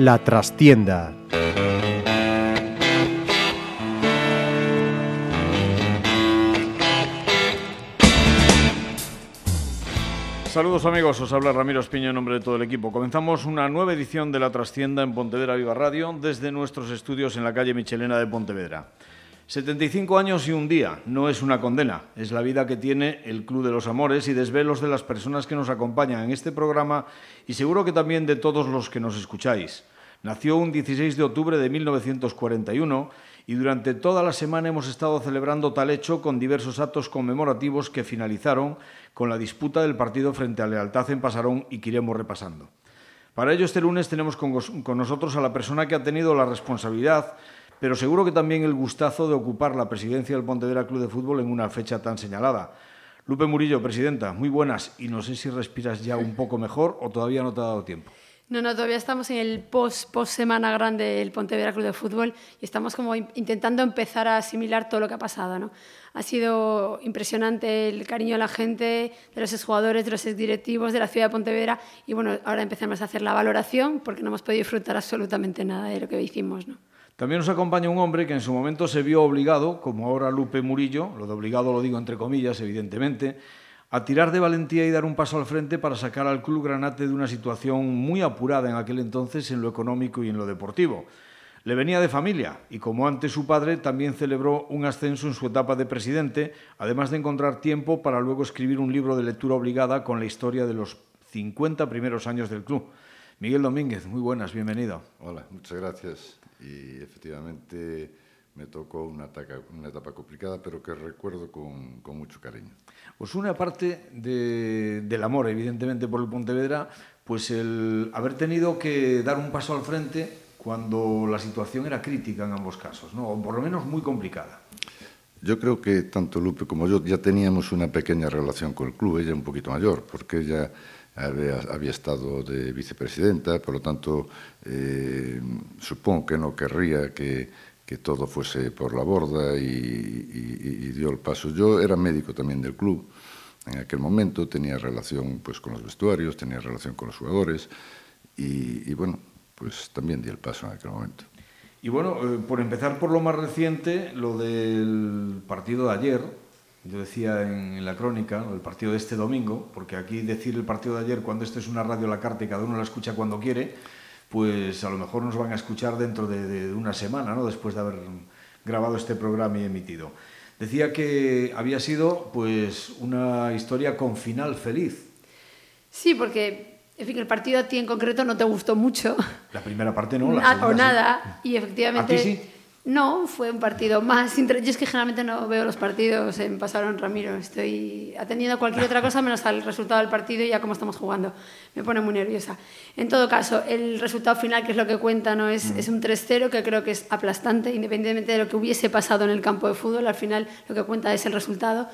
La trastienda. Saludos amigos, os habla Ramiro Espiño en nombre de todo el equipo. Comenzamos una nueva edición de La Trastienda en Pontevedra Viva Radio desde nuestros estudios en la calle Michelena de Pontevedra. 75 años y un día no es una condena, es la vida que tiene el Club de los Amores y desvelos de las personas que nos acompañan en este programa y seguro que también de todos los que nos escucháis. Nació un 16 de octubre de 1941 y durante toda la semana hemos estado celebrando tal hecho con diversos actos conmemorativos que finalizaron con la disputa del partido frente a Lealtad en Pasarón y que iremos repasando. Para ello, este lunes tenemos con, nosotros a la persona que ha tenido la responsabilidad, pero seguro que también el gustazo de ocupar la presidencia del Pontevedra Club de Fútbol en una fecha tan señalada. Lupe Murillo, presidenta, muy buenas y no sé si respiras ya un poco mejor o todavía no te ha dado tiempo. No, no, todavía estamos en el post, post semana grande del Pontevedra Club de Fútbol y estamos como intentando empezar a asimilar todo lo que ha pasado. ¿no? Ha sido impresionante el cariño de la gente, de los exjugadores, de los exdirectivos, de la ciudad de Pontevedra y bueno, ahora empezamos a hacer la valoración porque no hemos podido disfrutar absolutamente nada de lo que hicimos. ¿no? También nos acompaña un hombre que en su momento se vio obligado, como ahora Lupe Murillo, lo de obligado lo digo entre comillas, evidentemente, a tirar de valentía y dar un paso al frente para sacar al Club Granate de una situación muy apurada en aquel entonces en lo económico y en lo deportivo. Le venía de familia y como antes su padre también celebró un ascenso en su etapa de presidente, además de encontrar tiempo para luego escribir un libro de lectura obligada con la historia de los 50 primeros años del club. Miguel Domínguez, muy buenas, bienvenido. Hola, muchas gracias. Y efectivamente me tocó una etapa, una etapa complicada, pero que recuerdo con, con mucho cariño. Os une, aparte de, del amor, evidentemente, por el Pontevedra, pues el haber tenido que dar un paso al frente cuando la situación era crítica en ambos casos, ¿no? o por lo menos muy complicada. Yo creo que tanto Lupe como yo ya teníamos una pequeña relación con el club, ella un poquito mayor, porque ella había, había estado de vicepresidenta, por lo tanto, eh, supongo que no querría que que todo fuese por la borda y, y, dio el paso. Yo era médico también del club en aquel momento, tenía relación pues, con los vestuarios, tenía relación con los jugadores y, y bueno, pues también di el paso en aquel momento. Y bueno, eh, por empezar por lo más reciente, lo del partido de ayer, yo decía en, en la crónica, el partido de este domingo, porque aquí decir el partido de ayer cuando esto es una radio la carta y cada uno la escucha cuando quiere, pues a lo mejor nos van a escuchar dentro de, de una semana, ¿no? después de haber grabado este programa y emitido. Decía que había sido pues una historia con final feliz. Sí, porque en fin, el partido a ti en concreto no te gustó mucho. La primera parte no, la segunda, o nada. Sí. Y efectivamente... ¿A ti sí? No, fue un partido más. Yo es que generalmente no veo los partidos en Pasaron Ramiro. Estoy atendiendo a cualquier otra cosa menos al resultado del partido y ya cómo estamos jugando. Me pone muy nerviosa. En todo caso, el resultado final, que es lo que cuenta, no es, mm. es un 3-0 que creo que es aplastante, independientemente de lo que hubiese pasado en el campo de fútbol. Al final, lo que cuenta es el resultado.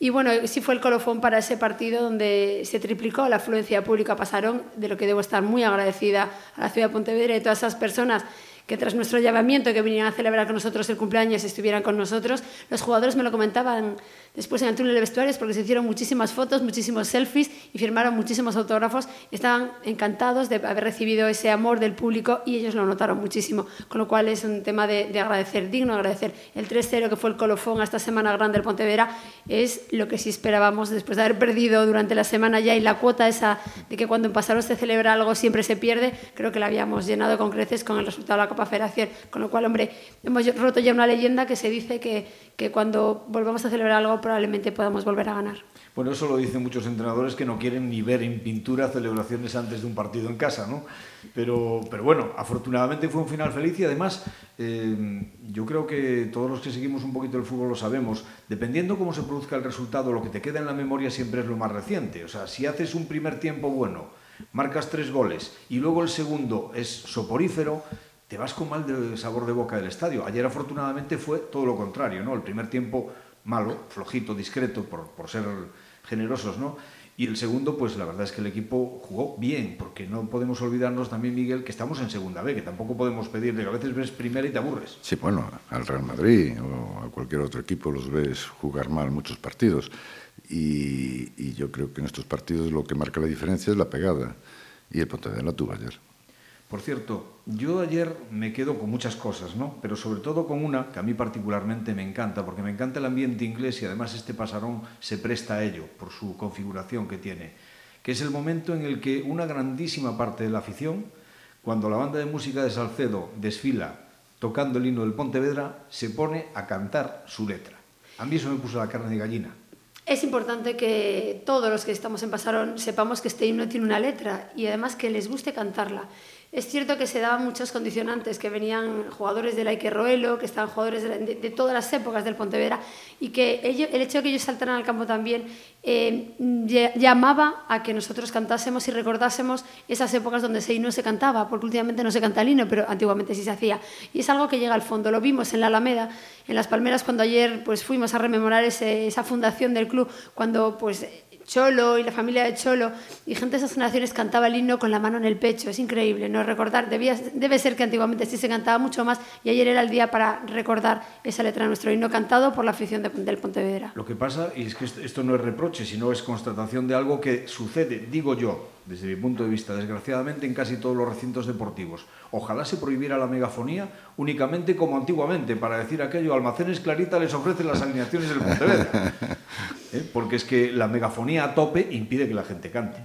Y bueno, sí fue el colofón para ese partido donde se triplicó la afluencia pública a Pasarón, de lo que debo estar muy agradecida a la ciudad de Pontevedra y a todas esas personas que tras nuestro llamamiento que vinieran a celebrar con nosotros el cumpleaños estuvieran con nosotros, los jugadores me lo comentaban después en el túnel de vestuarios porque se hicieron muchísimas fotos, muchísimos selfies y firmaron muchísimos autógrafos estaban encantados de haber recibido ese amor del público y ellos lo notaron muchísimo, con lo cual es un tema de, de agradecer, digno de agradecer. El 3-0 que fue el colofón a esta semana grande del Pontevedra es lo que sí esperábamos después de haber perdido durante la semana ya y la cuota esa de que cuando en Pasaro se celebra algo siempre se pierde, creo que la habíamos llenado con creces con el resultado de la Copa Federación, con lo cual, hombre, hemos roto ya una leyenda que se dice que, que cuando volvamos a celebrar algo probablemente podamos volver a ganar. Bueno, eso lo dicen muchos entrenadores que no quieren ni ver en pintura celebraciones antes de un partido en casa, ¿no? Pero, pero bueno, afortunadamente fue un final feliz y además eh, yo creo que todos los que seguimos un poquito el fútbol lo sabemos. Dependiendo cómo se produzca el resultado, lo que te queda en la memoria siempre es lo más reciente. O sea, si haces un primer tiempo bueno, marcas tres goles y luego el segundo es soporífero, te vas con mal de sabor de boca del estadio. Ayer afortunadamente fue todo lo contrario, ¿no? El primer tiempo malo, flojito, discreto, por, por ser generosos, ¿no? Y el segundo, pues la verdad es que el equipo jugó bien, porque no podemos olvidarnos también, Miguel, que estamos en segunda B, que tampoco podemos pedirle, que a veces ves primera y te aburres. Sí, bueno, al Real Madrid o a cualquier otro equipo los ves jugar mal muchos partidos. Y, yo creo que en estos partidos lo que marca la diferencia es la pegada. Y el Pontevedra la tuvo ayer. Por cierto, yo ayer me quedo con muchas cosas, ¿no? Pero sobre todo con una que a mí particularmente me encanta, porque me encanta el ambiente inglés y además este pasarón se presta a ello por su configuración que tiene, que es el momento en el que una grandísima parte de la afición, cuando la banda de música de Salcedo desfila tocando el himno del Pontevedra, se pone a cantar su letra. A mí eso me puso la carne de gallina. Es importante que todos los que estamos en Pasarón sepamos que este himno tiene una letra y además que les guste cantarla. Es cierto que se daban muchos condicionantes, que venían jugadores del Ike Roelo, que estaban jugadores de, todas las épocas del Pontevedra, y que el hecho de que ellos saltaran al campo también eh, llamaba a que nosotros cantásemos y recordásemos esas épocas donde ese himno se cantaba, porque últimamente no se canta el himno, pero antiguamente sí se hacía. Y es algo que llega al fondo. Lo vimos en la Alameda, en Las Palmeras, cuando ayer pues, fuimos a rememorar esa fundación del club, cuando pues, Cholo y la familia de Cholo y gente de esas generaciones cantaba el himno con la mano en el pecho. Es increíble, ¿no? Recordar, debía, debe ser que antiguamente sí se cantaba mucho más y ayer era el día para recordar esa letra de nuestro himno cantado por la afición de, del Pontevedra. Lo que pasa, y es que esto no es reproche, sino es constatación de algo que sucede, digo yo, desde mi punto de vista, desgraciadamente en casi todos los recintos deportivos. Ojalá se prohibiera la megafonía únicamente como antiguamente, para decir aquello, Almacenes Clarita les ofrece las alineaciones del Pontevedra. ¿Eh? Porque es que la megafonía a tope impide que la gente cante.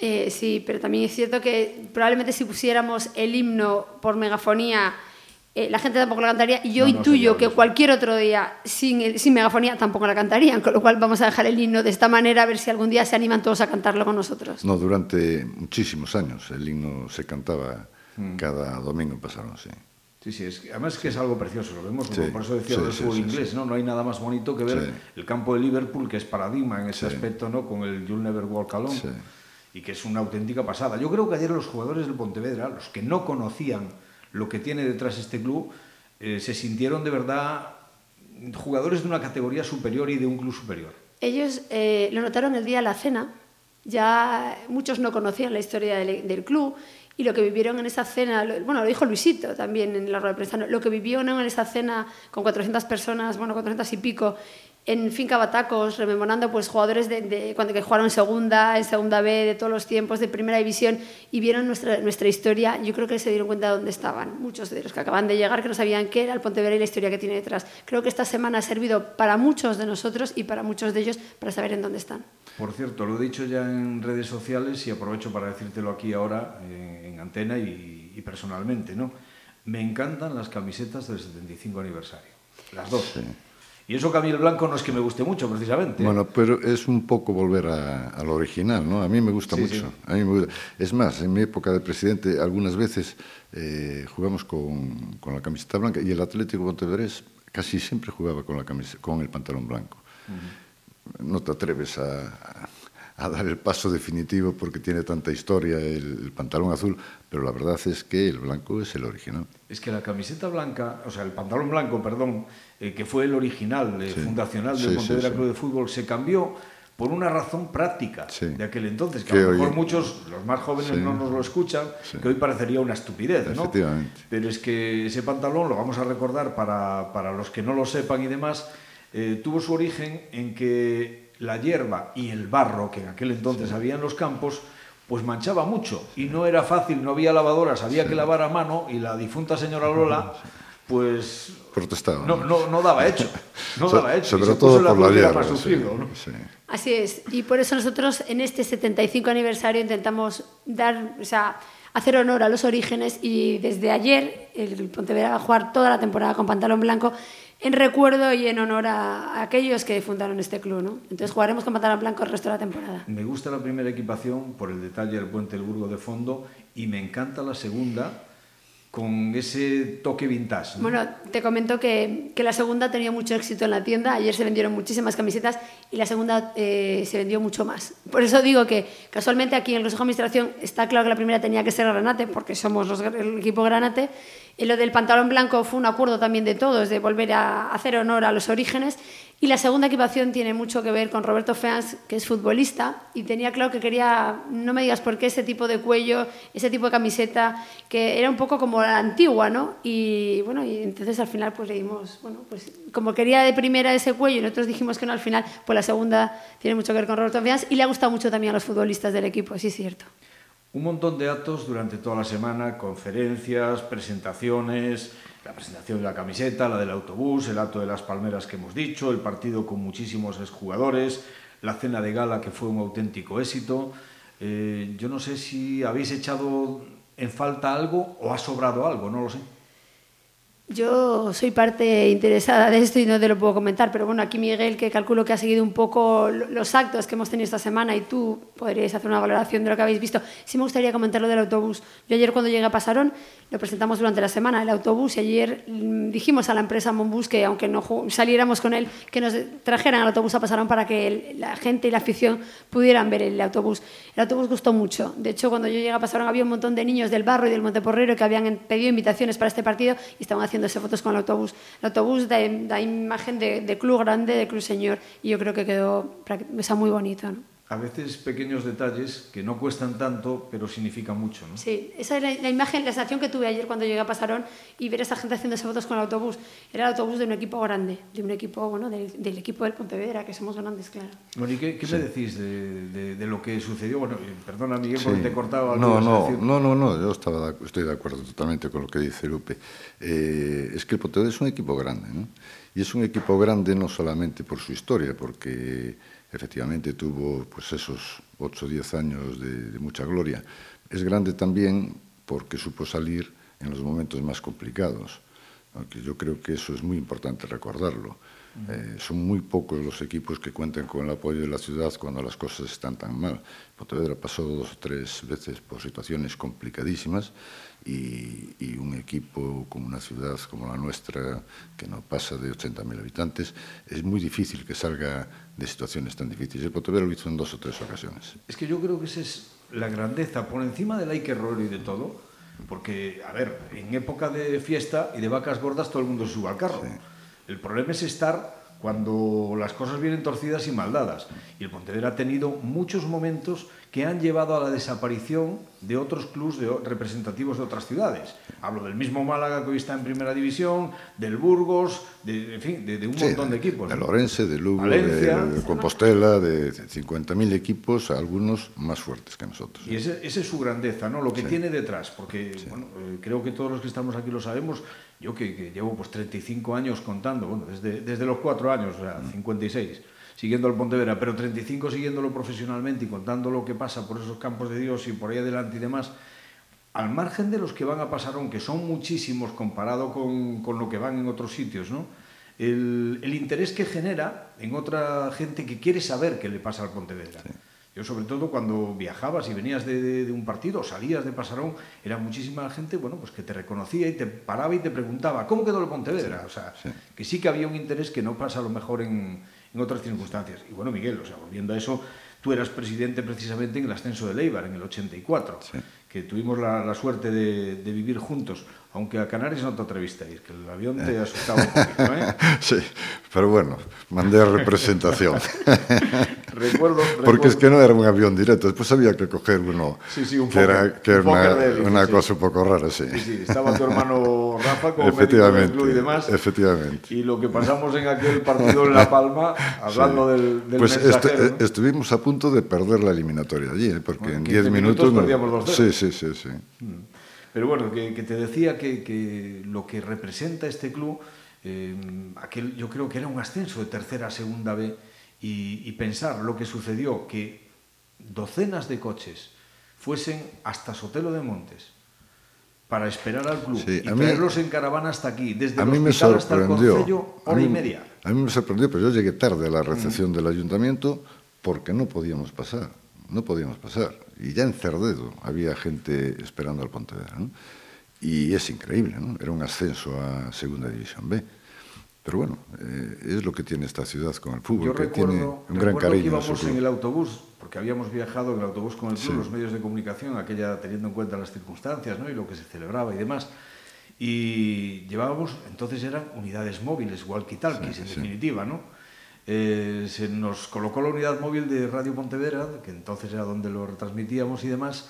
Eh, sí, pero también es cierto que probablemente si pusiéramos el himno por megafonía eh, la gente tampoco la cantaría y yo no, intuyo que cualquier otro día sin, sin megafonía tampoco la cantarían, con lo cual vamos a dejar el himno de esta manera a ver si algún día se animan todos a cantarlo con nosotros. No, durante muchísimos años el himno se cantaba mm. cada domingo pasaron, sí. Sí, sí, es, además es que es algo precioso, lo vemos, sí, por eso decía sí, el sí, fútbol inglés, ¿no? No hay nada más bonito que ver el campo de Liverpool, que es paradigma en ese aspecto, ¿no? Con el You'll Never Walk Alone, y que es una auténtica pasada. Yo creo que ayer los jugadores del Pontevedra, los que no conocían lo que tiene detrás este club, eh, se sintieron de verdad jugadores de una categoría superior y de un club superior. Ellos eh, lo notaron el día de la cena, ya muchos no conocían la historia del, del club y lo que vivieron en esa cena, bueno, lo dijo Luisito también en la rueda de prensa, lo que vivieron en esa cena con 400 personas, bueno, 400 y pico, en Finca Batacos, rememorando pues, jugadores de, de, cuando que jugaron en segunda, en segunda B, de todos los tiempos, de primera división, y vieron nuestra, nuestra historia, yo creo que se dieron cuenta de dónde estaban, muchos de los que acaban de llegar, que no sabían qué era el Pontevedra y la historia que tiene detrás. Creo que esta semana ha servido para muchos de nosotros y para muchos de ellos para saber en dónde están. Por cierto, lo he dicho ya en redes sociales y aprovecho para decírtelo aquí ahora en, en antena y, y, personalmente, ¿no? Me encantan las camisetas del 75 aniversario, las dos. Sí. Y eso que a mí el blanco no es que me guste mucho, precisamente. Bueno, pero es un poco volver a, a lo original, ¿no? A mí me gusta sí, mucho. Sí. A mí me gusta. Es más, en mi época de presidente, algunas veces eh, jugamos con, con, la camiseta blanca y el Atlético Pontevedrés casi siempre jugaba con, la camiseta, con el pantalón blanco. Uh -huh. No te atreves a, a dar el paso definitivo porque tiene tanta historia el, el, pantalón azul, pero la verdad es que el blanco es el original. Es que la camiseta blanca, o sea, el pantalón blanco, perdón, eh, que fue el original, eh, sí. fundacional del sí, Pontevedra Club de Fútbol, se cambió por una razón práctica de aquel entonces, que, que a lo mejor hoy... muchos, los más jóvenes no nos lo escuchan, que hoy parecería una estupidez, ¿no? Pero es que ese pantalón, lo vamos a recordar para, para los que no lo sepan y demás, eh, tuvo su origen en que la hierba y el barro que en aquel entonces había en los campos, pues manchaba mucho. Y no era fácil, no había lavadoras, había sí. que lavar a mano y la difunta señora Lola, pues protestaba. No, no, no daba hecho, no so, daba hecho. Sobre se todo por la, sí. Así es, y por eso nosotros en este 75 aniversario intentamos dar, o sea, hacer honor a los orígenes y desde ayer el Pontevedra va a jugar toda la temporada con pantalón blanco en recuerdo y en honor a, aquellos que fundaron este club. ¿no? Entonces jugaremos con pantalón blanco el resto de la temporada. Me gusta la primera equipación por el detalle del puente del Burgo de fondo y me encanta la segunda con ese toque vintage. ¿no? Bueno, te comento que, que, la segunda tenía mucho éxito en la tienda. Ayer se vendieron muchísimas camisetas y la segunda eh, se vendió mucho más. Por eso digo que casualmente aquí en el Consejo de Administración está claro que la primera tenía que ser Granate porque somos el equipo Granate Y lo del pantalón blanco fue un acuerdo también de todos, de volver a hacer honor a los orígenes. Y la segunda equipación tiene mucho que ver con Roberto Feans, que es futbolista, y tenía claro que quería, no me digas por qué, ese tipo de cuello, ese tipo de camiseta, que era un poco como la antigua, ¿no? Y bueno, y entonces al final pues le dimos, bueno, pues como quería de primera ese cuello y nosotros dijimos que no, al final, pues la segunda tiene mucho que ver con Roberto Feans y le ha gustado mucho también a los futbolistas del equipo, sí es cierto. Un montón de actos durante toda la semana, conferencias, presentaciones, la presentación de la camiseta, la del autobús, el acto de las palmeras que hemos dicho, el partido con muchísimos exjugadores, la cena de gala que fue un auténtico éxito. Eh, yo no sé si habéis echado en falta algo o ha sobrado algo, no lo sé. Yo soy parte interesada de esto y no te lo puedo comentar, pero bueno, aquí Miguel, que calculo que ha seguido un poco los actos que hemos tenido esta semana y tú podrías hacer una valoración de lo que habéis visto. Sí me gustaría comentar lo del autobús. Yo ayer cuando llegué a Pasarón lo presentamos durante la semana, el autobús, y ayer mm, dijimos a la empresa Monbus que aunque no saliéramos con él, que nos trajeran el autobús a Pasarón para que la gente y la afición pudieran ver el autobús. El autobús gustó mucho. De hecho, cuando yo llegué a Pasarón había un montón de niños del barro y del Monteporrero que habían pedido invitaciones para este partido y estaban haciendo haciéndose fotos con el autobús. El autobús da, imagen de, club grande, de club señor, y yo creo que quedó o muy bonito. A veces pequeños detalles que no cuestan tanto, pero significan mucho. ¿no? Sí, esa es la, la, imagen, la sensación que tuve ayer cuando llegué a Pasarón y ver a esa gente haciendo fotos con el autobús. Era el autobús de un equipo grande, de un equipo, bueno, del, del equipo del Pontevedra, que somos grandes, claro. Bueno, ¿y qué, qué sí. me decís de, de, de, lo que sucedió? Bueno, perdona, Miguel, sí. porque te he cortado. No, no, no, no, no, yo estaba, estoy de acuerdo totalmente con lo que dice Lupe. Eh, es que el Pontevedra es un equipo grande, ¿no? Y es un equipo grande no solamente por su historia, porque efectivamente tuvo pues esos 8 o 10 años de, de, mucha gloria. Es grande también porque supo salir en los momentos más complicados, aunque yo creo que eso es muy importante recordarlo. Eh, son muy pocos los equipos que cuentan con el apoyo de la ciudad cuando las cosas están tan mal. Pontevedra pasó dos o tres veces por situaciones complicadísimas y, y, un equipo como una ciudad como la nuestra, que no pasa de 80.000 habitantes, es muy difícil que salga de situaciones tan difíciles. El Pontevedra lo hizo en dos o tres ocasiones. Es que yo creo que esa es la grandeza, por encima del hay que error y de todo, porque, a ver, en época de fiesta y de vacas gordas todo el mundo sube al carro. Sí. El problema es estar cuando las cosas vienen torcidas y maldadas. Y el Pontevedra ha tenido muchos momentos que han llevado a la desaparición de otros clubes de, representativos de otras ciudades. Hablo del mismo Málaga que hoy está en primera división, del Burgos, de, en fin, de, de un sí, montón de equipos. De Lorense, de Lugo, Valencia, de, Compostela, de 50.000 equipos, algunos más fuertes que nosotros. Y ese, es su grandeza, ¿no? Lo que sí. tiene detrás, porque sí. bueno, eh, creo que todos los que estamos aquí lo sabemos. Yo que, que llevo pues 35 años contando, bueno, desde, desde los cuatro años, o sea, 56 siguiendo al Pontevedra, pero 35 siguiéndolo profesionalmente y contando lo que pasa por esos campos de Dios y por ahí adelante y demás, al margen de los que van a pasar, aunque son muchísimos comparado con, con lo que van en otros sitios, ¿no? el, el, interés que genera en otra gente que quiere saber qué le pasa al Pontevedra. Sí. Yo sobre todo cuando viajabas y venías de, de, de, un partido o salías de Pasarón, era muchísima gente bueno, pues que te reconocía y te paraba y te preguntaba, ¿cómo quedó el Pontevedra? Sí, o sea, sí. que sí que había un interés que no pasa a lo mejor en, en otras circunstancias. Y bueno, Miguel, o sea, volviendo a eso, tú eras presidente precisamente en el ascenso de Leibar, en el 84, sí. que tuvimos la, la suerte de, de, vivir juntos, aunque a Canarias no te atreviste a ir, que el avión te asustaba un poquito, ¿eh? Sí, pero bueno, mandé representación. recuerdo, recuerdo, Porque es que no era un avión directo, después había que coger uno sí, sí, un que, era, que era una, una, cosa un poco rara, sí. Sí, sí, estaba tu hermano Rafa como efectivamente, club y demás. Efectivamente. Y lo que pasamos en aquel partido en La Palma, hablando del, del Pues mensajero, est ¿no? estuvimos a punto de perder la eliminatoria allí, ¿eh? porque bueno, en 10 minutos... minutos perdíamos los Sí, sí, sí. sí. Mm. Pero bueno, que, que te decía que, que lo que representa este club, eh, aquel, yo creo que era un ascenso de tercera a segunda B, y, y pensar lo que sucedió, que docenas de coches fuesen hasta Sotelo de Montes, para esperar al club sí, y mí, traerlos en caravana hasta aquí, desde a mí el hospital me hasta el concello, hora mí, y media. A mí me sorprendió, pero yo llegué tarde a la mm. recepción mm. del ayuntamiento porque no podíamos pasar. No podíamos pasar y ya en Cerdedo había gente esperando al Pontevedra. ¿no? Y es increíble, ¿no? era un ascenso a Segunda División B. Pero bueno, eh, es lo que tiene esta ciudad con el fútbol, Yo que recuerdo, tiene un gran cariño. Que íbamos en, en el autobús, porque habíamos viajado en el autobús con el club, sí. los medios de comunicación, aquella teniendo en cuenta las circunstancias ¿no? y lo que se celebraba y demás. Y llevábamos, entonces eran unidades móviles, walkie-talkies, en definitiva, ¿no? Eh, se nos colocó la unidad móvil de Radio Pontevedra, que entonces era donde lo retransmitíamos y demás,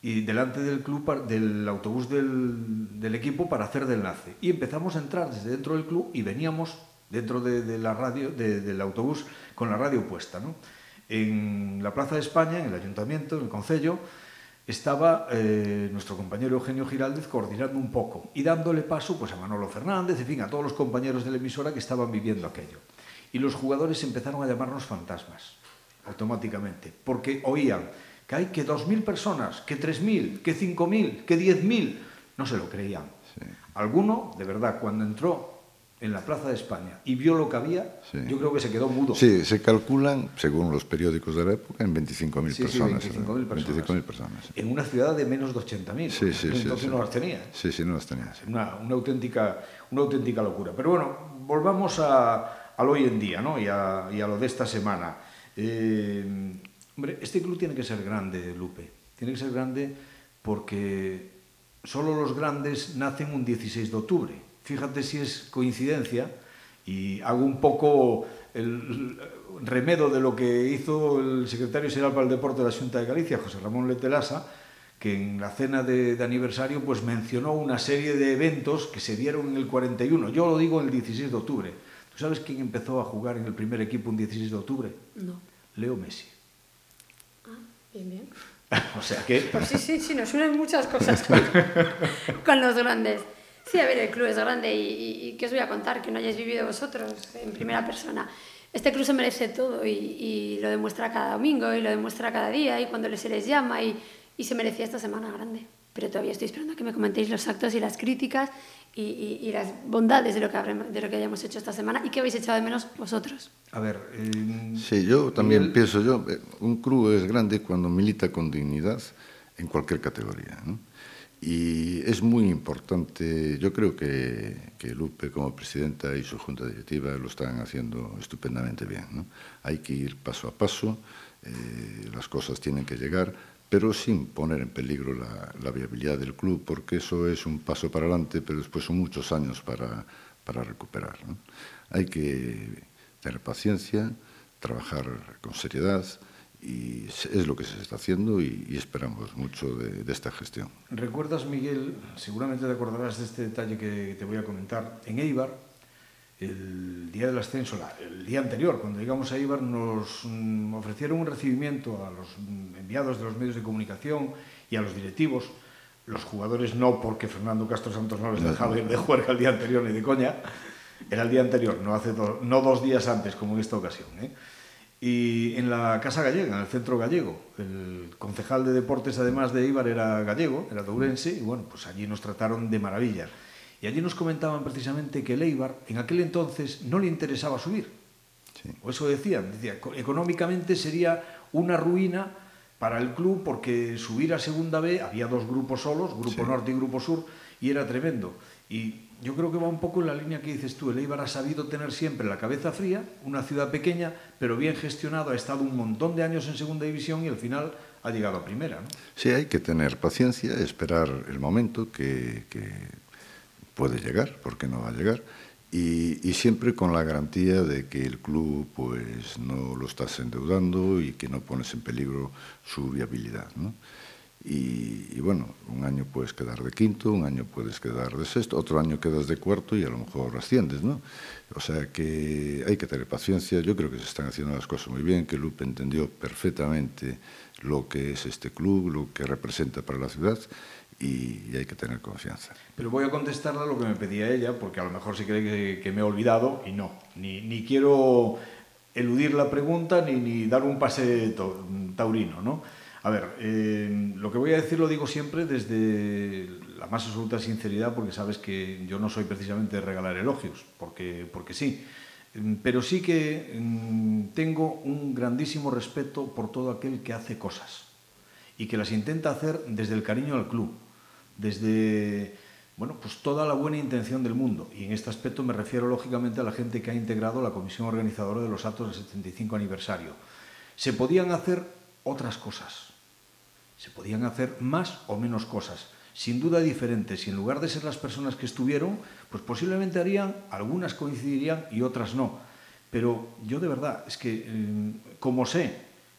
y delante del club, del autobús del, equipo para hacer de enlace. Y empezamos a entrar desde dentro del club y veníamos dentro de, la radio, de, del autobús con la radio puesta. ¿no? En la Plaza de España, en el Ayuntamiento, en el Concello, estaba eh, nuestro compañero Eugenio Giraldez coordinando un poco y dándole paso pues, a Manolo Fernández, en fin, a todos los compañeros de la emisora que estaban viviendo aquello. Y los jugadores empezaron a llamarnos fantasmas, automáticamente, porque oían que hay que 2.000 personas, que 3.000, que 5.000, que 10.000. No se lo creían. Sí. Alguno, de verdad, cuando entró en la Plaza de España y vio lo que había, sí. yo creo que se quedó mudo. Sí, se calculan, según los periódicos de la época, en 25.000 sí, personas. Sí, 25.000 personas. 25 personas. En una ciudad de menos de 80.000. Sí, sí, entonces no las tenía. Sí, sí, no las tenía. Una, una, auténtica, una auténtica locura. Pero bueno, volvamos a, al hoy en día ¿no? y, a, lo de esta semana. Eh, Hombre, este club tiene que ser grande, Lupe. Tiene que ser grande porque solo los grandes nacen un 16 de octubre. Fíjate si es coincidencia y hago un poco el remedo de lo que hizo el secretario general para el deporte de la Junta de Galicia, José Ramón Letelasa, que en la cena de, de, aniversario pues mencionó una serie de eventos que se dieron en el 41. Yo lo digo el 16 de octubre. ¿Tú sabes quién empezó a jugar en el primer equipo un 16 de octubre? No. Leo Messi. Bien, bien. o sea que... Pues sí, sí, sí, nos unen muchas cosas con, con los grandes. Sí, a ver, el club es grande y, y, y, ¿qué os voy a contar? Que no hayáis vivido vosotros en primera persona. Este club se merece todo y, y lo demuestra cada domingo y lo demuestra cada día y cuando se les llama y, y se merecía esta semana grande. Pero todavía estoy esperando a que me comentéis los actos y las críticas y, y, y, las bondades de lo, que habremos, de lo que hayamos hecho esta semana y que habéis echado de menos vosotros. A ver. Eh, sí, yo también el... pienso yo, eh, un club es grande cuando milita con dignidad en cualquier categoría. ¿no? Y es muy importante, yo creo que, que, Lupe como presidenta y su junta directiva lo están haciendo estupendamente bien. ¿no? Hay que ir paso a paso, eh, las cosas tienen que llegar pero sin poner en peligro la, viabilidad del club, porque eso es un paso para adelante, pero después son muchos años para, para recuperar. Hay que tener paciencia, trabajar con seriedad, y es lo que se está haciendo y, esperamos mucho de, esta gestión. ¿Recuerdas, Miguel, seguramente te acordarás de este detalle que te voy a comentar, en Eibar, el día del ascenso, el día anterior, cuando llegamos a Ibar, nos mm, ofrecieron un recibimiento a los enviados de los medios de comunicación y a los directivos. Los jugadores no, porque Fernando Castro Santos no les dejaba ir de juerga el día anterior ni de coña. Era el día anterior, no, hace do, no dos días antes, como en esta ocasión. ¿eh? Y en la Casa Gallega, en el Centro Gallego, el concejal de deportes, además de Ibar, era gallego, era de Ourense, y bueno, pues allí nos trataron de maravilla. Y allí nos comentaban precisamente que el Eibar en aquel entonces no le interesaba subir. Sí. O eso decían, decía, económicamente sería una ruina para el club porque subir a Segunda B había dos grupos solos, Grupo sí. Norte y Grupo Sur, y era tremendo. Y yo creo que va un poco en la línea que dices tú. El Eibar ha sabido tener siempre la cabeza fría, una ciudad pequeña, pero bien gestionado, ha estado un montón de años en segunda división y al final ha llegado a primera. ¿no? Sí, hay que tener paciencia, esperar el momento que, que puede llegar, porque no va a llegar, y, siempre con la garantía de que el club pues no lo estás endeudando y que no pones en peligro su viabilidad. Y, y, bueno, un año puedes quedar de quinto, un año puedes quedar de sexto, otro año quedas de cuarto y a lo mejor asciendes, ¿no? O sea que hay que tener paciencia, yo creo que se están haciendo las cosas muy bien, que Lupe entendió perfectamente lo que es este club, lo que representa para la ciudad y, hay que tener confianza. Pero voy a contestarle lo que me pedía ella, porque a lo mejor sí cree que, me he olvidado y no. Ni, ni quiero eludir la pregunta ni, ni dar un pase taurino, ¿no? A ver, eh, lo que voy a decir lo digo siempre desde la más absoluta sinceridad, porque sabes que yo no soy precisamente de regalar elogios, porque, porque sí. Pero sí que mm, tengo un grandísimo respeto por todo aquel que hace cosas y que las intenta hacer desde el cariño al club, desde bueno, pues toda la buena intención del mundo. Y en este aspecto me refiero lógicamente a la gente que ha integrado la comisión organizadora de los actos del 75 aniversario. Se podían hacer otras cosas, se podían hacer más o menos cosas. sin duda diferentes y en lugar de ser las personas que estuvieron, pues posiblemente harían, algunas coincidirían y otras no. Pero yo de verdad, es que eh, como sé,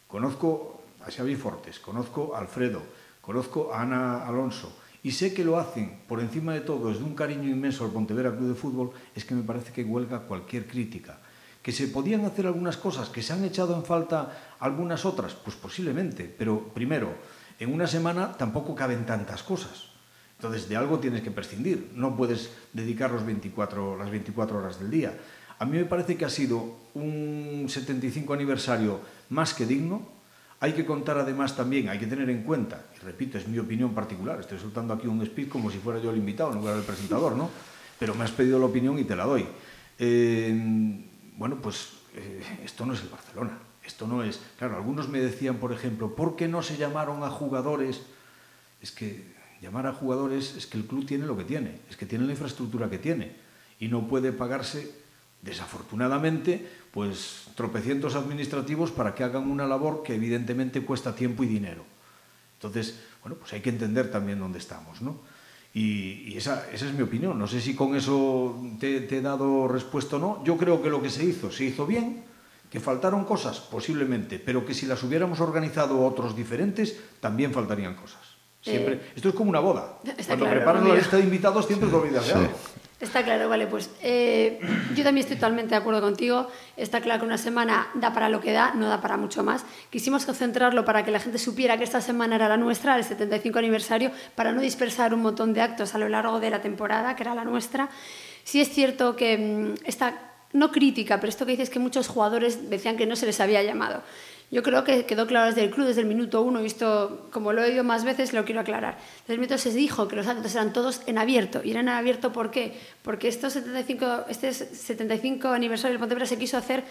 conozco a Xavi Fortes, conozco a Alfredo, conozco a Ana Alonso y sé que lo hacen por encima de todo desde un cariño inmenso al Pontevedra Club de Fútbol, es que me parece que huelga cualquier crítica. Que se podían hacer algunas cosas, que se han echado en falta algunas otras, pues posiblemente, pero primero, en una semana tampoco caben tantas cosas. Entonces, de algo tienes que prescindir. No puedes dedicar los 24, las 24 horas del día. A mí me parece que ha sido un 75 aniversario más que digno. Hay que contar además también, hay que tener en cuenta, y repito, es mi opinión particular, estoy soltando aquí un speech como si fuera yo el invitado en lugar del presentador, ¿no? Pero me has pedido la opinión y te la doy. Eh, bueno, pues eh, esto no es el Barcelona. Esto no es. Claro, algunos me decían, por ejemplo, ¿por qué no se llamaron a jugadores? Es que llamar a jugadores es que el club tiene lo que tiene, es que tiene la infraestructura que tiene y no puede pagarse, desafortunadamente, pues tropecientos administrativos para que hagan una labor que evidentemente cuesta tiempo y dinero. Entonces, bueno, pues hay que entender también dónde estamos, ¿no? Y, esa, esa, es mi opinión. No sé si con eso te, te he dado respuesta o no. Yo creo que lo que se hizo, se hizo bien ¿Que faltaron cosas? Posiblemente, pero que si las hubiéramos organizado otros diferentes, también faltarían cosas. Siempre. Eh, Esto es como una boda. Cuando claro, preparas la lista de invitados, siempre te olvidas de algo. Está claro, vale, pues eh, yo también estoy totalmente de acuerdo contigo. Está claro que una semana da para lo que da, no da para mucho más. Quisimos concentrarlo para que la gente supiera que esta semana era la nuestra, el 75 aniversario, para no dispersar un montón de actos a lo largo de la temporada, que era la nuestra. Sí es cierto que mmm, esta no crítica, pero esto que dices que muchos jugadores decían que no se les había llamado. Yo creo que quedó claro desde el club, desde el minuto uno, y esto, como lo he oído más veces, lo quiero aclarar. Desde el minuto se dijo que los actos eran todos en abierto. ¿Y eran en abierto por qué? Porque estos 75, este 75 aniversario de Pontevedra se quiso hacer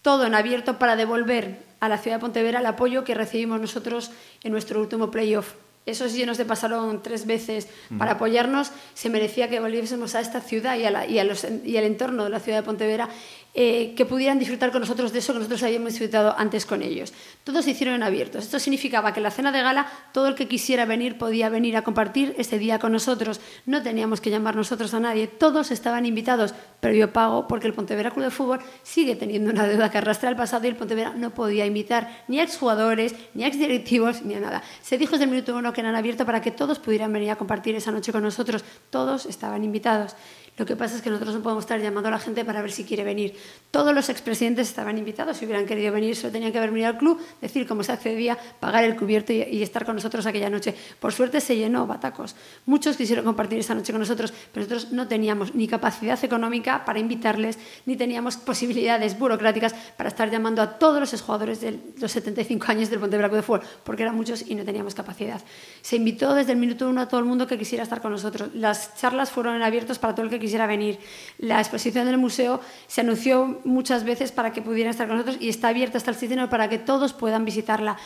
todo en abierto para devolver a la ciudad de Pontevedra el apoyo que recibimos nosotros en nuestro último playoff esos llenos de pasaron tres veces para apoyarnos, se merecía que volviésemos a esta ciudad y, a la, y, a los, y al entorno de la ciudad de Pontevedra eh, que pudieran disfrutar con nosotros de eso que nosotros habíamos disfrutado antes con ellos. Todos se hicieron abiertos. Esto significaba que en la cena de gala todo el que quisiera venir podía venir a compartir ese día con nosotros. No teníamos que llamar nosotros a nadie. Todos estaban invitados, previo pago, porque el Pontevedra Club de Fútbol sigue teniendo una deuda que arrastra al pasado y el Pontevedra no podía invitar ni a exjugadores, ni a exdirectivos, ni a nada. Se dijo desde el minuto uno que eran abiertos para que todos pudieran venir a compartir esa noche con nosotros. Todos estaban invitados. Lo que pasa es que nosotros no podemos estar llamando a la gente para ver si quiere venir. Todos los expresidentes estaban invitados, si hubieran querido venir, solo tenían que haber venido al club, decir cómo se accedía, pagar el cubierto y, estar con nosotros aquella noche. Por suerte se llenó Batacos. Muchos quisieron compartir esa noche con nosotros, pero nosotros no teníamos ni capacidad económica para invitarles, ni teníamos posibilidades burocráticas para estar llamando a todos los jugadores de los 75 años del Ponte Blanco de Fútbol, porque eran muchos y no teníamos capacidad. Se invitó desde el minuto uno a todo el mundo que quisiera estar con nosotros. Las charlas fueron abiertas para todo el que quisiera venir. La exposición del museo se anunció muchas veces para que pudieran estar con nosotros y está abierta hasta el 7 para que todos puedan visitarla.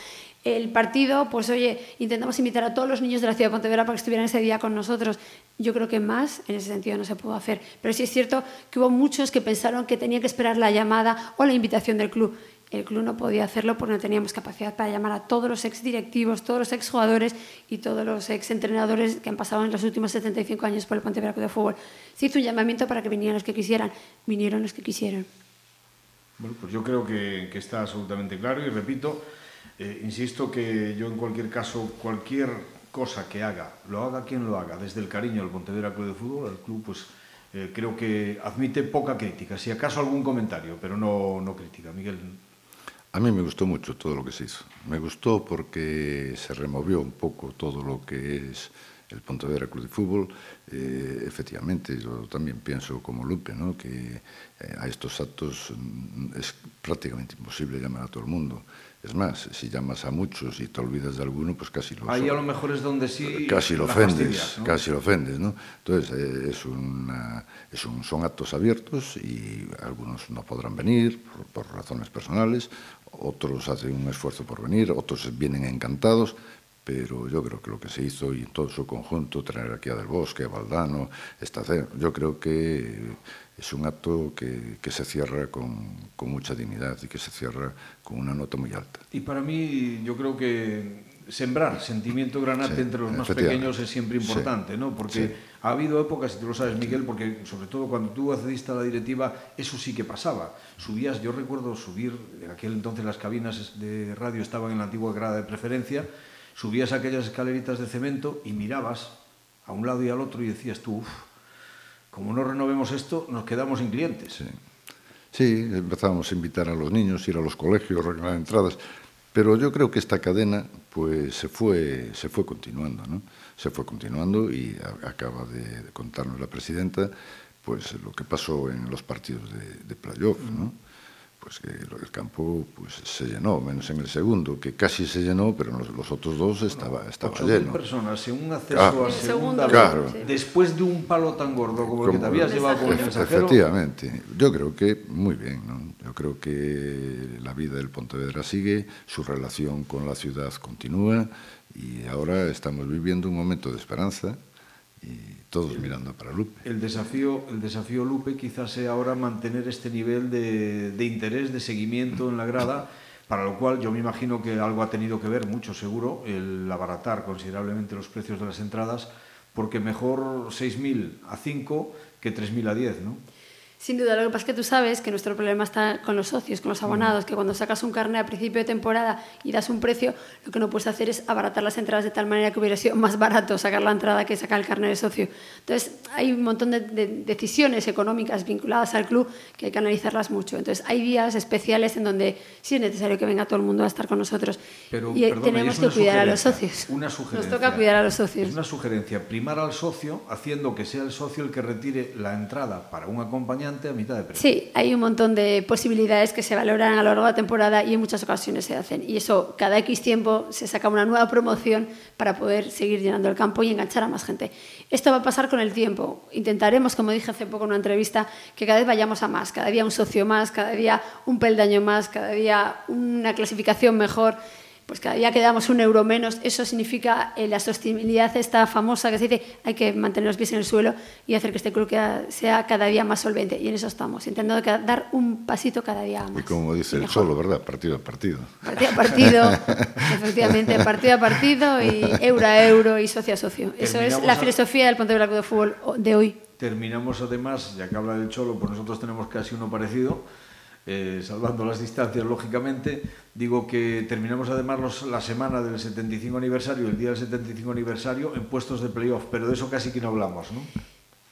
El partido, pues oye, intentamos invitar a todos los niños de la ciudad de Pontevedra para que estuvieran ese día con nosotros. Yo creo que más en ese sentido no se pudo hacer. Pero sí es cierto que hubo muchos que pensaron que tenían que esperar la llamada o la invitación del club. El club no podía hacerlo porque no teníamos capacidad para llamar a todos los ex directivos, todos los ex jugadores y todos los ex entrenadores que han pasado en los últimos 75 años por el Pontevedra Club de Fútbol. Se hizo un llamamiento para que vinieran los que quisieran, vinieron los que quisieran. Bueno, pues yo creo que, está absolutamente claro y repito, eh, insisto que yo en cualquier caso, cualquier cosa que haga, lo haga quien lo haga, desde el cariño al Pontevedra Club de Fútbol, el club pues eh, creo que admite poca crítica, si acaso algún comentario, pero no, no crítica. Miguel. A mí me gustó mucho todo lo que se hizo. Me gustó porque se removió un poco todo lo que es el Pontevedra Club de Fútbol. Eh, efectivamente, yo también pienso como Lupe, ¿no? que eh, a estos actos mm, es prácticamente imposible llamar a todo el mundo. Es más, si llamas a muchos y te olvidas de alguno, pues casi lo Ahí a lo mejor es donde sí casi lo ofendes, ¿no? casi lo ofendes, ¿no? Entonces eh, es una, es un, son actos abiertos y algunos no podrán venir por, por razones personales, otros hacen un esfuerzo por venir, otros vienen encantados, pero yo creo que lo que se hizo y en todo su conjunto, traer aquí a Del Bosque, a Valdano, esta, yo creo que es un acto que, que se cierra con, con, mucha dignidad y que se cierra con una nota muy alta. Y para mí, yo creo que sembrar sentimiento granate Sí, entre los más pequeños es siempre importante, ¿no? Porque Sí. ha habido épocas, y tú lo sabes, Miguel, porque sobre todo cuando tú accediste a la directiva, eso sí que pasaba. Subías, yo recuerdo subir, en aquel entonces las cabinas de radio estaban en la antigua grada de preferencia, subías aquellas escaleritas de cemento y mirabas a un lado y al otro y decías tú, "Uf, como no renovemos esto, nos quedamos sin clientes. Sí. Sí, empezábamos a invitar a los niños, ir a los colegios, regalar entradas. Pero yo creo que esta cadena pues se fue, se fue continuando, ¿no? Se fue continuando y acaba de, de contarnos la presidenta pues lo que pasó en los partidos de, de playoff, ¿no? pues que el campo pues, se llenó, menos en el segundo, que casi se llenó, pero en los, los otros dos estaba, estaba lleno. personas en un acceso claro, a segunda, claro. después de un palo tan gordo como, como el que te habías llevado con el mensajero. Efectivamente, yo creo que muy bien, ¿no? yo creo que la vida del Pontevedra sigue, su relación con la ciudad continúa y ahora estamos viviendo un momento de esperanza y todos mirando para Lupe. El desafío, el desafío Lupe quizás sea ahora mantener este nivel de, de interés, de seguimiento en la grada, para lo cual yo me imagino que algo ha tenido que ver, mucho seguro, el abaratar considerablemente los precios de las entradas, porque mejor 6.000 a 5 que 3.000 a 10, ¿no? Sin duda, lo que pasa es que tú sabes que nuestro problema está con los socios, con los abonados, que cuando sacas un carnet a principio de temporada y das un precio, lo que no puedes hacer es abaratar las entradas de tal manera que hubiera sido más barato sacar la entrada que sacar el carnet de socio. Entonces, hay un montón de, de decisiones económicas vinculadas al club que hay que analizarlas mucho. Entonces, hay días especiales en donde sí es necesario que venga todo el mundo a estar con nosotros. Pero, y tenemos que cuidar a los socios. Una Nos toca cuidar a los socios. Es una sugerencia, primar al socio haciendo que sea el socio el que retire la entrada para un acompañante a mitad de precio. Sí, hay un montón de posibilidades que se valoran a lo largo de la temporada y en muchas ocasiones se hacen. Y eso, cada X tiempo se saca una nueva promoción para poder seguir llenando el campo y enganchar a más gente. Esto va a pasar con el tiempo. Intentaremos, como dije hace poco en una entrevista, que cada vez vayamos a más, cada día un socio más, cada día un peldaño más, cada día una clasificación mejor. Pues cada día que damos un euro menos, eso significa eh, la sostenibilidad esta famosa que se dice, hay que mantener los pies en el suelo y hacer que este club sea cada día más solvente. Y en eso estamos, intentando que- dar un pasito cada día más. Y como dice el solo, ¿verdad? Partido a partido. Partido a partido, efectivamente, partido a partido y euro a euro y socio a socio. Eso es la a- filosofía del Pontevedra Club de Fútbol de hoy. Terminamos además, ya que habla del Cholo, pues nosotros tenemos casi uno parecido, eh, salvando las distancias, lógicamente. Digo que terminamos además los- la semana del 75 aniversario, el día del 75 aniversario, en puestos de playoff, pero de eso casi que no hablamos, ¿no?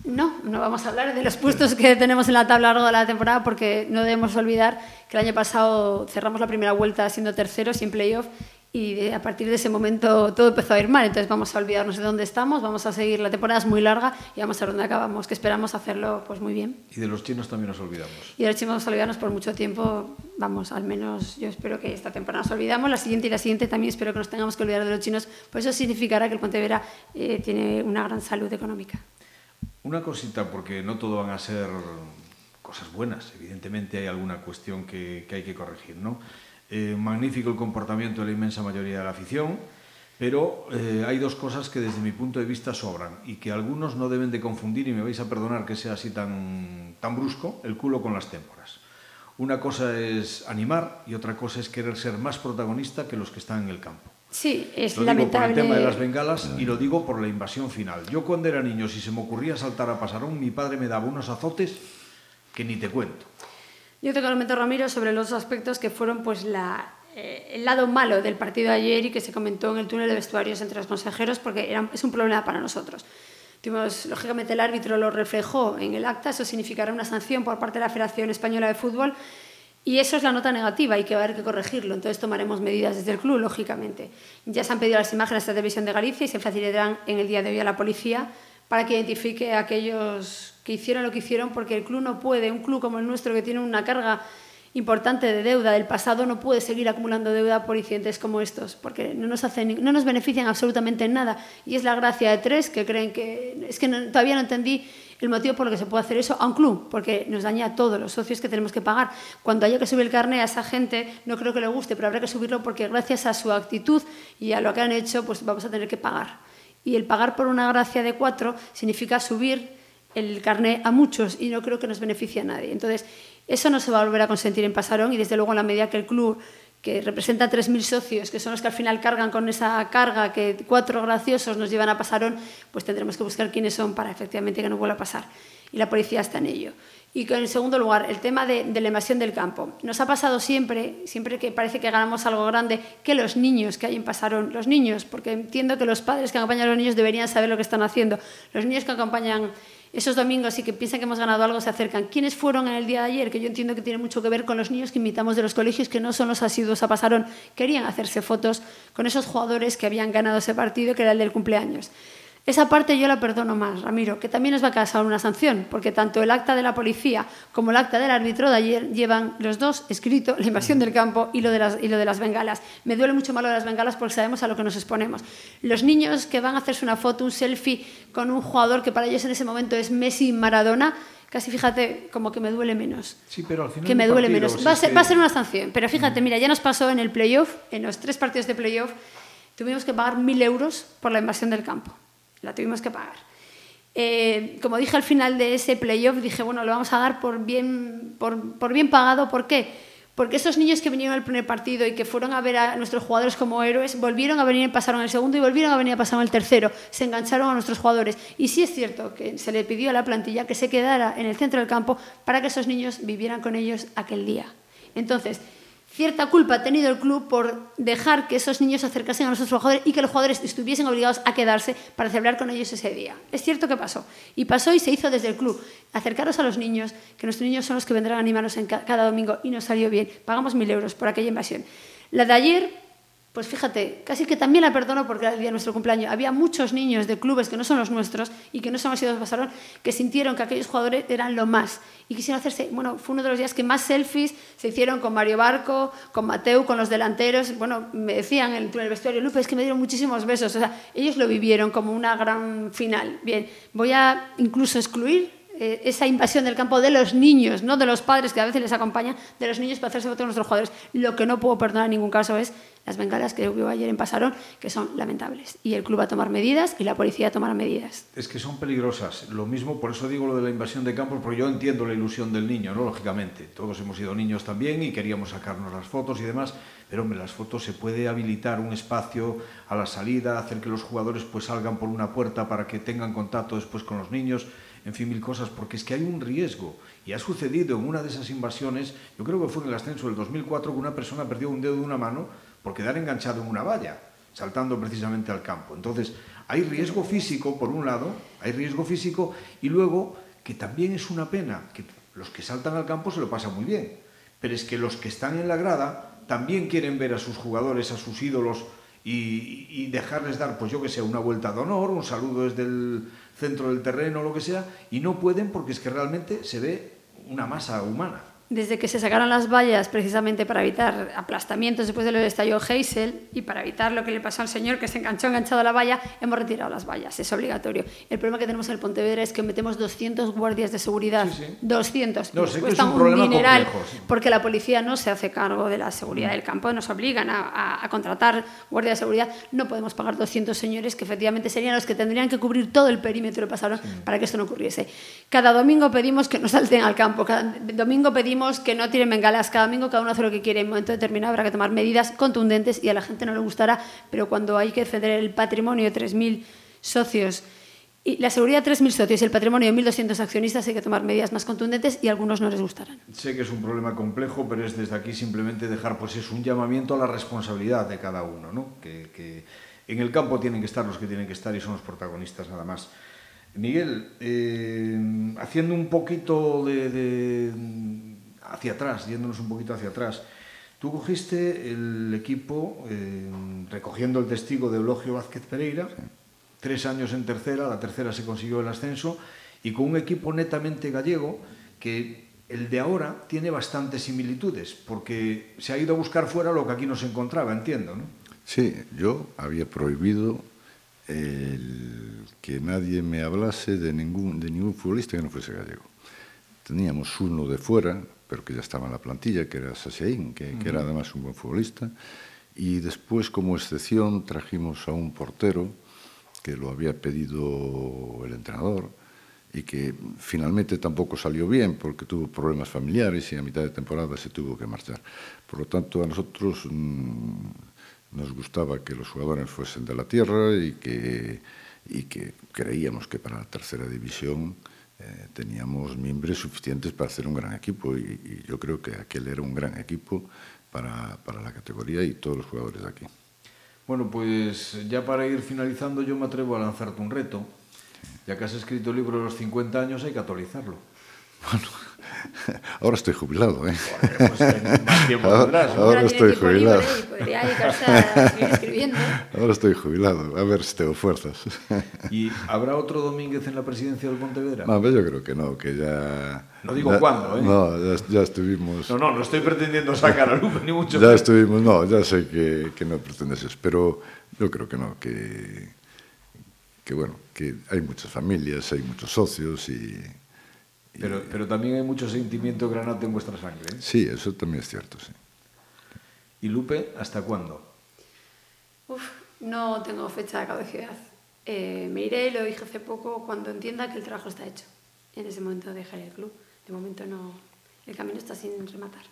No, no vamos a hablar de los puestos que tenemos en la tabla a lo largo de la temporada porque no debemos olvidar que el año pasado cerramos la primera vuelta siendo terceros sin playoff y de- a partir de ese momento todo empezó a ir mal. Entonces vamos a olvidarnos de dónde estamos, vamos a seguir, la temporada es muy larga y vamos a ver dónde acabamos, que esperamos hacerlo pues muy bien. Y de los chinos también nos olvidamos. Y ahora sí vamos a olvidarnos por mucho tiempo, vamos, al menos yo espero que esta temporada nos olvidamos, la siguiente y la siguiente también espero que nos tengamos que olvidar de los chinos, pues eso significará que el Pontevedra eh, tiene una gran salud económica. Una cosita, porque no todo van a ser cosas buenas, evidentemente hay alguna cuestión que, que hay que corregir, ¿no? Eh, magnífico el comportamiento de la inmensa mayoría de la afición, pero eh, hay dos cosas que desde mi punto de vista sobran y que algunos no deben de confundir, y me vais a perdonar que sea así tan, tan brusco, el culo con las témporas. Una cosa es animar y otra cosa es querer ser más protagonista que los que están en el campo. Sí, es Lo digo por lamentable. el tema de las bengalas y lo digo por la invasión final. Yo cuando era niño, si se me ocurría saltar a Pasarón, mi padre me daba unos azotes que ni te cuento. Yo te comento, Ramiro, sobre los aspectos que fueron pues eh, el lado malo del partido de ayer y que se comentó en el túnel de vestuarios entre los consejeros porque es un problema para nosotros. Tuvimos, lógicamente el árbitro lo reflejó en el acta, eso significará una sanción por parte de la Federación Española de Fútbol y eso es la nota negativa, hay que haber que corregirlo. Entonces tomaremos medidas desde el club, lógicamente. Ya se han pedido las imágenes a la Televisión de Galicia y se facilitarán en el día de hoy a la policía para que identifique a aquellos que hicieron lo que hicieron, porque el club no puede, un club como el nuestro que tiene una carga importante de deuda del pasado no puede seguir acumulando deuda por incidentes como estos, porque no nos, hacen, no nos benefician absolutamente en nada. Y es la gracia de tres que creen que... Es que todavía no entendí el motivo por el que se puede hacer eso a un club, porque nos daña a todos los socios que tenemos que pagar. Cuando haya que subir el carnet a esa gente, no creo que le guste, pero habrá que subirlo porque gracias a su actitud y a lo que han hecho, pues vamos a tener que pagar. Y el pagar por una gracia de cuatro significa subir el carné a muchos y no creo que nos beneficie a nadie. Entonces, eso no se va a volver a consentir en Pasarón y desde luego en la medida que el club que representa 3.000 socios, que son los que al final cargan con esa carga que cuatro graciosos nos llevan a Pasarón, pues tendremos que buscar quiénes son para efectivamente que no vuelva a pasar. Y la policía está en ello. Y en segundo lugar, el tema de, la invasión del campo. Nos ha pasado siempre, siempre que parece que ganamos algo grande, que los niños que hay en Pasarón, los niños, porque entiendo que los padres que acompañan a los niños deberían saber lo que están haciendo, los niños que acompañan esos domingos y que piensan que hemos ganado algo se acercan. ¿Quiénes fueron en el día de ayer? Que yo entiendo que tiene mucho que ver con los niños que invitamos de los colegios que no son los asiduos a Pasarón. Querían hacerse fotos con esos jugadores que habían ganado ese partido, que era el del cumpleaños. Esa parte yo la perdono más, Ramiro, que también nos va a causar una sanción, porque tanto el acta de la policía como el acta del árbitro de ayer llevan los dos escrito la invasión del campo y lo, de las, y lo de las bengalas. Me duele mucho más lo de las bengalas porque sabemos a lo que nos exponemos. Los niños que van a hacerse una foto, un selfie con un jugador que para ellos en ese momento es Messi Maradona, casi fíjate como que me duele menos. Sí, pero al final que me duele partido, menos. si Va a, ser, que- va a ser una sanción, pero fíjate, mira, ya nos pasó en el playoff, en los tres partidos de playoff, tuvimos que pagar mil euros por la invasión del campo. La tuvimos que pagar. Eh, como dije al final de ese playoff, dije, bueno, lo vamos a dar por bien, por, por bien pagado. ¿Por qué? Porque esos niños que vinieron al primer partido y que fueron a ver a nuestros jugadores como héroes, volvieron a venir, pasaron el segundo y volvieron a venir a pasar el tercero. Se engancharon a nuestros jugadores. Y sí es cierto que se le pidió a la plantilla que se quedara en el centro del campo para que esos niños vivieran con ellos aquel día. Entonces, cierta culpa ha tenido el club por dejar que esos niños se acercasen a nuestros jugadores y que los jugadores estuviesen obligados a quedarse para celebrar con ellos ese día. Es cierto que pasó. Y pasó y se hizo desde el club. Acercaros a los niños, que nuestros niños son los que vendrán a animarnos en ca- cada domingo y nos salió bien. Pagamos mil euros por aquella invasión. La de ayer, pues fíjate, casi que también la perdono porque era el día de nuestro cumpleaños. Había muchos niños de clubes que no son los nuestros y que no son asiduos de Pasarón que sintieron que aquellos jugadores eran lo más y quisieron hacerse. Bueno, fue uno de los días que más selfies se hicieron con Mario Barco, con Mateu, con los delanteros. Bueno, me decían en el vestuario, Lupe, es que me dieron muchísimos besos. O sea, ellos lo vivieron como una gran final. Bien, voy a incluso excluir eh, esa invasión del campo de los niños, no de los padres que a veces les acompañan, de los niños para hacerse fotos con nuestros jugadores. Lo que no puedo perdonar en ningún caso es las bengalas que hubo ayer en Pasarón, que son lamentables. Y el club va a tomar medidas y la policía tomará medidas. Es que son peligrosas. Lo mismo, por eso digo lo de la invasión de campos, porque yo entiendo la ilusión del niño, ¿no? Lógicamente. Todos hemos sido niños también y queríamos sacarnos las fotos y demás. Pero, hombre, las fotos se puede habilitar un espacio a la salida, hacer que los jugadores pues salgan por una puerta para que tengan contacto después con los niños, en fin, mil cosas, porque es que hay un riesgo. Y ha sucedido en una de esas invasiones, yo creo que fue en el ascenso del 2004, que una persona perdió un dedo de una mano por quedar enganchado en una valla, saltando precisamente al campo. Entonces, hay riesgo físico, por un lado, hay riesgo físico, y luego que también es una pena que los que saltan al campo se lo pasan muy bien, pero es que los que están en la grada también quieren ver a sus jugadores, a sus ídolos, y, dejarles dar, pues yo que sé, una vuelta de honor, un saludo desde el centro del terreno, lo que sea, y no pueden porque es que realmente se ve una masa humana. Desde que se sacaron las vallas precisamente para evitar aplastamientos después del estallido Heysel y para evitar lo que le pasó al señor que se enganchó enganchado a la valla, hemos retirado las vallas, es obligatorio. El problema que tenemos en el Pontevedra es que metemos 200 guardias de seguridad, Sí, sí. 200, No, sé cuesta es un problema dineral complejo, sí. porque la policía no se hace cargo de la seguridad del campo, nos obligan a, a- a contratar guardias de seguridad, no podemos pagar 200 señores que efectivamente serían los que tendrían que cubrir todo el perímetro de Pasarón para que esto no ocurriese. Cada domingo pedimos que no salten al campo, cada domingo pedimos que no tiren bengalas, cada domingo cada uno hace lo que quiere, en un momento determinado habrá que tomar medidas contundentes y a la gente no le gustará, pero cuando hay que defender el patrimonio de 3.000 socios y la seguridad de 3.000 socios y el patrimonio de 1.200 accionistas hay que tomar medidas más contundentes y algunos no les gustarán. Sé que es un problema complejo, pero es desde aquí simplemente dejar pues es un llamamiento a la responsabilidad de cada uno, ¿no? Que, que en el campo tienen que estar los que tienen que estar y son los protagonistas nada más. Miguel, eh, haciendo un poquito de- hacia atrás, yéndonos un poquito hacia atrás, tú cogiste el equipo eh, recogiendo el testigo de Eulogio Vázquez Pereira, tres años en tercera, la tercera se consiguió el ascenso, y con un equipo netamente gallego que el de ahora tiene bastantes similitudes, porque se ha ido a buscar fuera lo que aquí no se encontraba, entiendo, ¿no? Sí, yo había prohibido el que nadie me hablase de ningún, de ningún futbolista que no fuese gallego. Teníamos uno de fuera, pero que ya estaba en la plantilla, que era Saseín, que, que era además un buen futbolista. Y después, como excepción, trajimos a un portero que lo había pedido el entrenador y que finalmente tampoco salió bien porque tuvo problemas familiares y a mitad de temporada se tuvo que marchar. Por lo tanto, a nosotros mmm, nos gustaba que los jugadores fuesen de la tierra y que, y que creíamos que para la tercera división eh, teníamos miembros suficientes para hacer un gran equipo y, y, yo creo que aquel era un gran equipo para, para la categoría y todos los jugadores de aquí. Bueno, pues ya para ir finalizando yo me atrevo a lanzarte un reto. Ya que has escrito el libro de los 50 años, hay que actualizarlo. Bueno, ahora estoy jubilado, ¿eh? Bueno, pues más tiempo ahora, tendrás, ¿no? ahora estoy jubilado. Podría a escribiendo. Ahora estoy jubilado, a ver si tengo fuerzas. ¿Y habrá otro Domínguez en la presidencia del Pontevedra? No, yo creo que no, que ya... No digo ya, cuándo, ¿eh? No, ya, ya, estuvimos... No, no, no estoy pretendiendo sacar a Lupe, ni mucho Ya estuvimos, no, ya sé que, que no pretendes eso, pero yo creo que no, que, que bueno, que hay muchas familias, hay muchos socios y... pero, pero también hay mucho sentimiento granate en vuestra sangre. ¿eh? Sí, eso también es cierto, sí. ¿Y Lupe, hasta cuándo? Uf, no tengo fecha de caducidad. Eh, me iré, lo dije hace poco, cuando entienda que el trabajo está hecho. En ese momento dejaré el club. De momento no, el camino está sin rematar.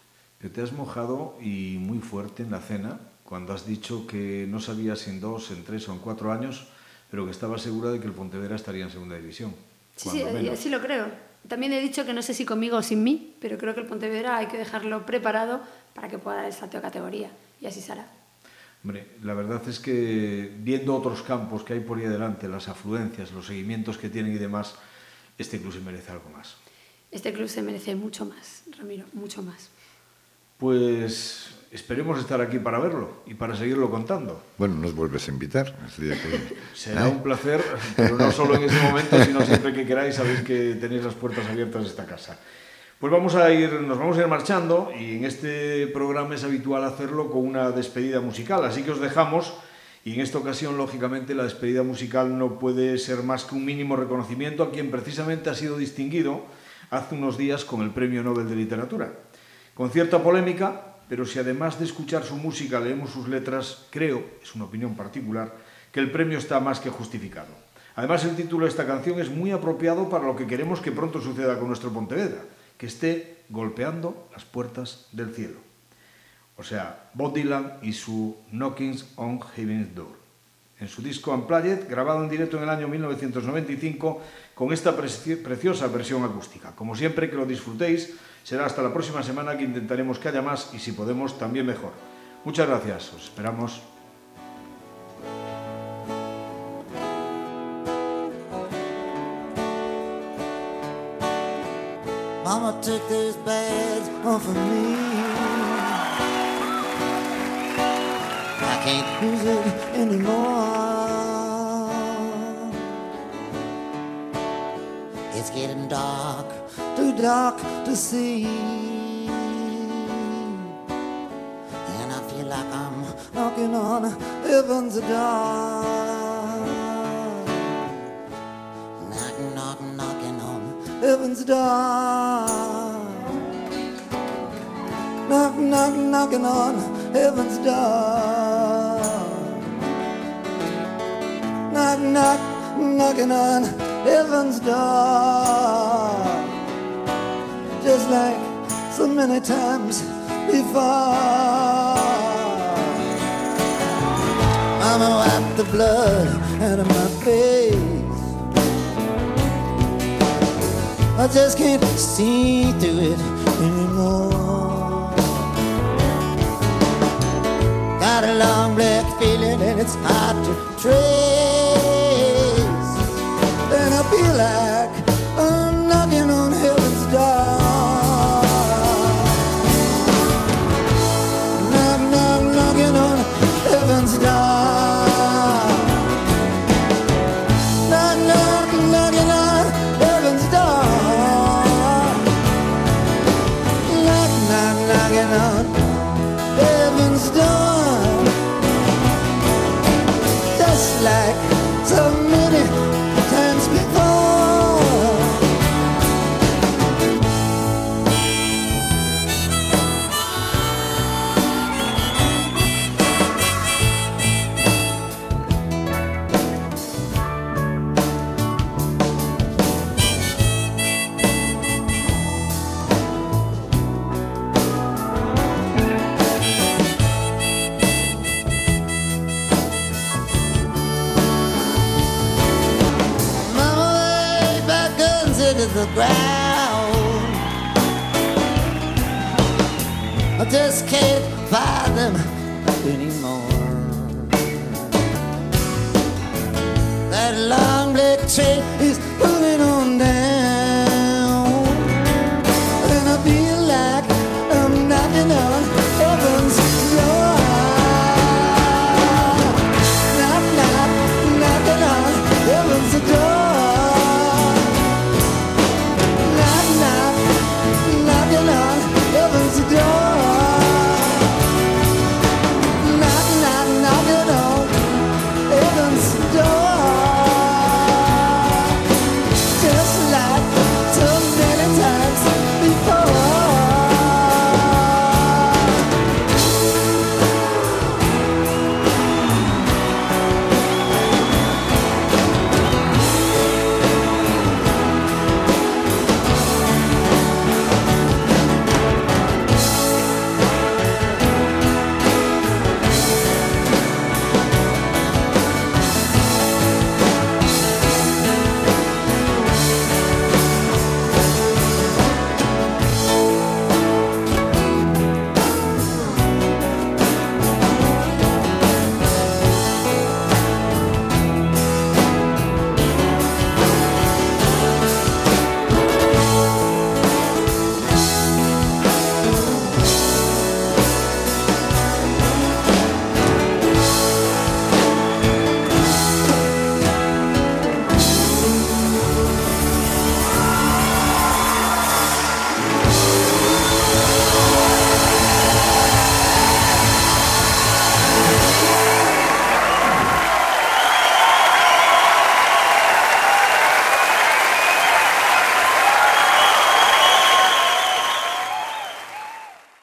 Que te has mojado y muy fuerte en la cena cuando has dicho que no sabías si en dos, en tres o en cuatro años, pero que estabas segura de que el Pontevedra estaría en segunda división. Sí, sí, así lo creo. También he dicho que no sé si conmigo o sin mí, pero creo que el Pontevedra hay que dejarlo preparado para que pueda dar el salto de categoría. Y así será. Hombre, la verdad es que viendo otros campos que hay por ahí adelante, las afluencias, los seguimientos que tienen y demás, este club se merece algo más. Este club se merece mucho más, Ramiro, mucho más. Pues esperemos estar aquí para verlo y para seguirlo contando. Bueno, nos vuelves a invitar. Que... Será ¿Eh? un placer, pero no solo en ese momento, sino siempre que queráis, sabéis que tenéis las puertas abiertas de esta casa. Pues vamos a ir, nos vamos a ir marchando y en este programa es habitual hacerlo con una despedida musical, así que os dejamos y en esta ocasión, lógicamente, la despedida musical no puede ser más que un mínimo reconocimiento a quien precisamente ha sido distinguido hace unos días con el Premio Nobel de Literatura. Con cierta polémica, pero si además de escuchar su música leemos sus letras, creo, es una opinión particular, que el premio está más que justificado. Además, el título de esta canción es muy apropiado para lo que queremos que pronto suceda con nuestro Pontevedra, que esté golpeando las puertas del cielo. O sea, Bob y su Knockings on Heaven's Door. En su disco Unplugged, grabado en directo en el año 1995, con esta pre preciosa versión acústica. Como siempre, que lo disfrutéis. Será hasta la próxima semana que intentaremos que haya más y si podemos, también mejor. Muchas gracias. Os esperamos. It's getting dark, too dark to see. And I feel like I'm knocking on heaven's door. Knocking, knocking, knocking on heaven's door. Knock, knock, knocking on heaven's door. Knock, knock, knocking on heaven's door. Just like so many times before. Mama wiped the blood out of my face. I just can't see through it anymore. Got a long black feeling and it's hard to trace be like